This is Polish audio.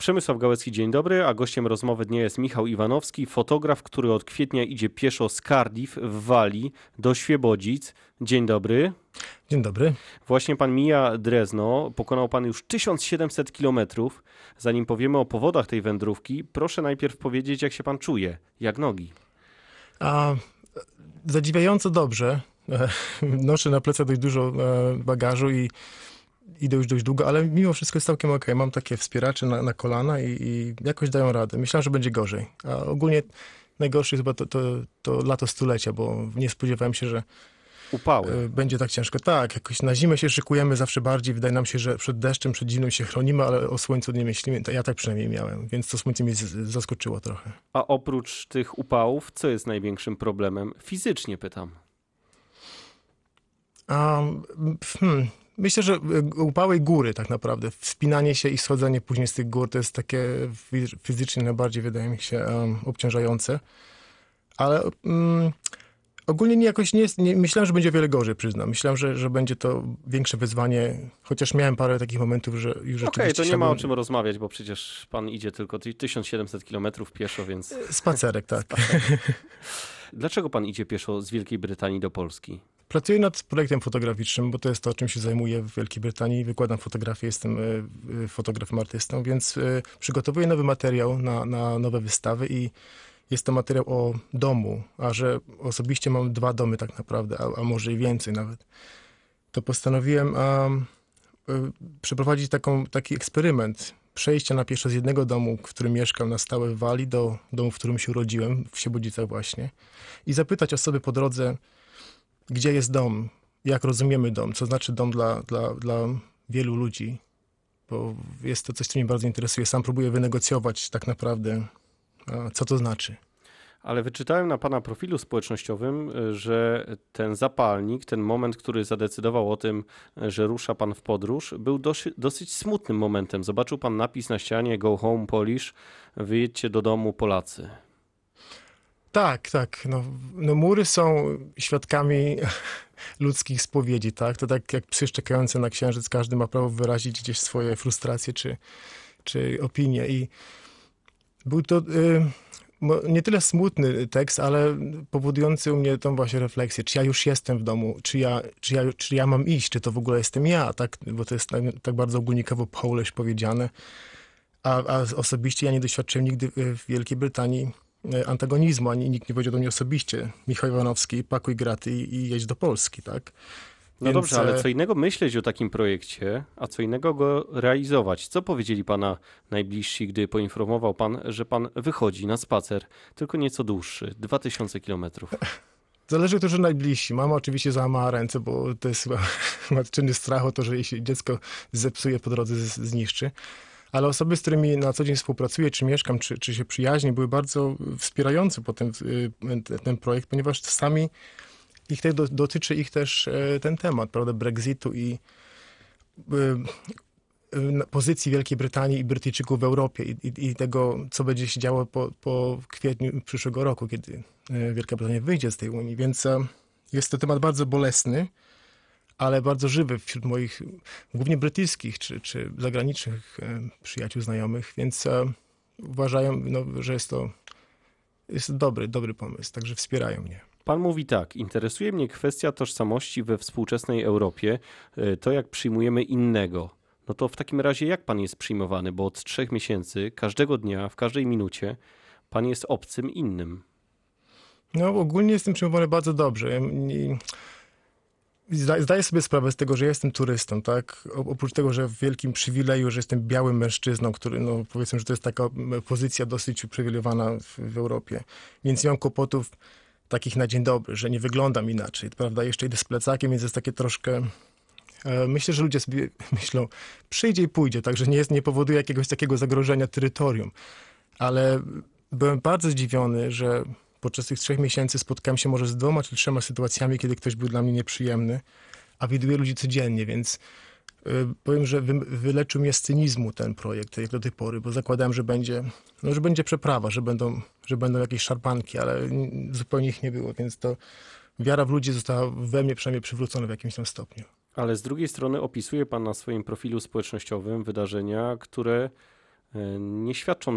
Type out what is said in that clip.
Przemysław Gałecki, dzień dobry, a gościem rozmowy dnia jest Michał Iwanowski, fotograf, który od kwietnia idzie pieszo z Cardiff w Walii do Świebodzic. Dzień dobry. Dzień dobry. Właśnie pan mija Drezno, pokonał pan już 1700 kilometrów. Zanim powiemy o powodach tej wędrówki, proszę najpierw powiedzieć, jak się pan czuje, jak nogi. A, zadziwiająco dobrze. Noszę na plecach dość dużo e, bagażu i idę już dość długo, ale mimo wszystko jest całkiem ok. Mam takie wspieracze na, na kolana i, i, jakoś dają radę. Myślałem, że będzie gorzej. A ogólnie najgorsze jest chyba to, to, to lato stulecia, bo nie spodziewałem się, że Upały. e, będzie tak ciężko. Tak, jakoś na zimę się szykujemy zawsze bardziej. Wydaje nam się, że przed deszczem, przed zimą się chronimy, ale o słońcu nie myślimy. Ja tak przynajmniej miałem, więc to słońce mnie zaskoczyło trochę. A oprócz tych upałów, co jest największym problemem? Fizycznie pytam. A, hmm, myślę, że y, upały góry tak naprawdę. Wspinanie się i schodzenie później z tych gór to jest takie fi- fizycznie najbardziej, wydaje mi się, em, obciążające. Ale mm, ogólnie nie jakoś nie, jest, nie myślałem, że będzie wiele gorzej, przyznam. Myślałem, że, że będzie to większe wyzwanie, chociaż miałem parę takich momentów, że już Okej, rzeczywiście to nie ma o czym rozmawiać, bo przecież pan idzie tylko 1700 kilometrów pieszo, więc Spacerek, tak. dlaczego pan idzie pieszo z Wielkiej Brytanii do Polski? Pracuję nad projektem fotograficznym, bo to jest to, czym się zajmuję w Wielkiej Brytanii. Wykładam fotografię, jestem y, y, fotografem, artystą, więc y, przygotowuję nowy materiał na, na nowe wystawy i jest to materiał o domu, a że osobiście mam dwa domy tak naprawdę, a, a może i więcej nawet, to postanowiłem przeprowadzić taką, taki eksperyment przejścia na pieszo z jednego domu, w którym mieszkam na stałe w Walii, do domu, w którym się urodziłem, w Siebodzicach właśnie, i zapytać osoby po drodze, gdzie jest dom, jak rozumiemy dom, co znaczy dom dla, dla, dla wielu ludzi, bo jest to coś, co mnie bardzo interesuje. Sam próbuję wynegocjować tak naprawdę, co to znaczy. Ale wyczytałem na pana profilu społecznościowym, y, że ten zapalnik, ten moment, który zadecydował o tym, y, że rusza pan w podróż, był dosyć, dosyć smutnym momentem. Zobaczył pan napis na ścianie Go home Polish, wyjedźcie do domu Polacy. Tak, tak. No, no mury są świadkami ludzkich spowiedzi, tak? To tak jak psy czekające na księżyc, każdy ma prawo wyrazić gdzieś swoje frustracje czy, czy opinie. I był to y, nie tyle smutny tekst, ale powodujący u mnie tą właśnie refleksję, czy ja już jestem w domu, czy ja, czy ja, czy ja mam iść, czy to w ogóle jestem ja, tak? Bo to jest tak, tak bardzo ogólnikowo Polish powiedziane. A, a osobiście ja nie doświadczyłem nigdy w Wielkiej Brytanii antagonizmu, ani nikt nie powiedział do mnie osobiście, Michał Iwanowski, pakuj graty i, i jedź do Polski, tak? No Więc, dobrze, ale e, co innego myśleć o takim projekcie, a co innego go realizować. Co powiedzieli pana najbliżsi, gdy poinformował pan, że pan wychodzi na spacer, tylko nieco dłuższy, 2000 kilometrów? Zależy, którzy najbliżsi. Mama oczywiście załamała ręce, bo to jest chyba matczyny strach o to, że jej się dziecko zepsuje po drodze, zniszczy. Ale osoby, z którymi na co dzień współpracuję, czy mieszkam, czy, czy się przyjaźnię, były bardzo wspierające potem y, ten, projekt, ponieważ sami ich te, do, dotyczy ich też e, ten temat, prawda, Brexitu i y, pozycji Wielkiej Brytanii i Brytyjczyków w Europie i, i, i tego, co będzie się działo po, po kwietniu przyszłego roku, kiedy e, Wielka Brytania wyjdzie z tej Unii. Więc e, jest to temat bardzo bolesny, ale bardzo żywy wśród moich głównie brytyjskich czy, czy zagranicznych e, przyjaciół, znajomych, więc e, uważają, no, że jest to jest dobry, dobry pomysł, także wspierają mnie. Pan mówi tak, interesuje mnie kwestia tożsamości we współczesnej Europie, y, to jak przyjmujemy innego. No to w takim razie jak pan jest przyjmowany? Bo od trzech miesięcy, każdego dnia, w każdej minucie, pan jest obcym innym. No ogólnie jestem przyjmowany bardzo dobrze. Ja nie- Zdaję sobie sprawę z tego, że jestem turystą, tak? Oprócz tego, że w wielkim przywileju, że jestem białym mężczyzną, który, no powiedzmy, że to jest taka pozycja dosyć uprzywilejowana w, w Europie. Więc nie mam kłopotów takich na dzień dobry, że nie wyglądam inaczej, prawda? Jeszcze idę z plecakiem, więc jest takie troszkę... e, Myślę, że ludzie sobie myślą, przyjdzie i pójdzie, także nie, jest, nie powoduje jakiegoś takiego zagrożenia terytorium. Ale byłem bardzo zdziwiony, że podczas tych trzech miesięcy spotkałem się może z dwoma czy trzema sytuacjami, kiedy ktoś był dla mnie nieprzyjemny, a widuję ludzi codziennie, więc y, powiem, że wy, wyleczył mnie z cynizmu ten projekt, jak do tej pory, bo zakładałem, że będzie, no, że będzie przeprawa, że będą, że będą jakieś szarpanki, ale zupełnie ich nie było, więc to wiara w ludzi została we mnie przynajmniej przywrócona w jakimś tam stopniu. Ale z drugiej strony opisuje pan na swoim profilu społecznościowym wydarzenia, które e, nie świadczą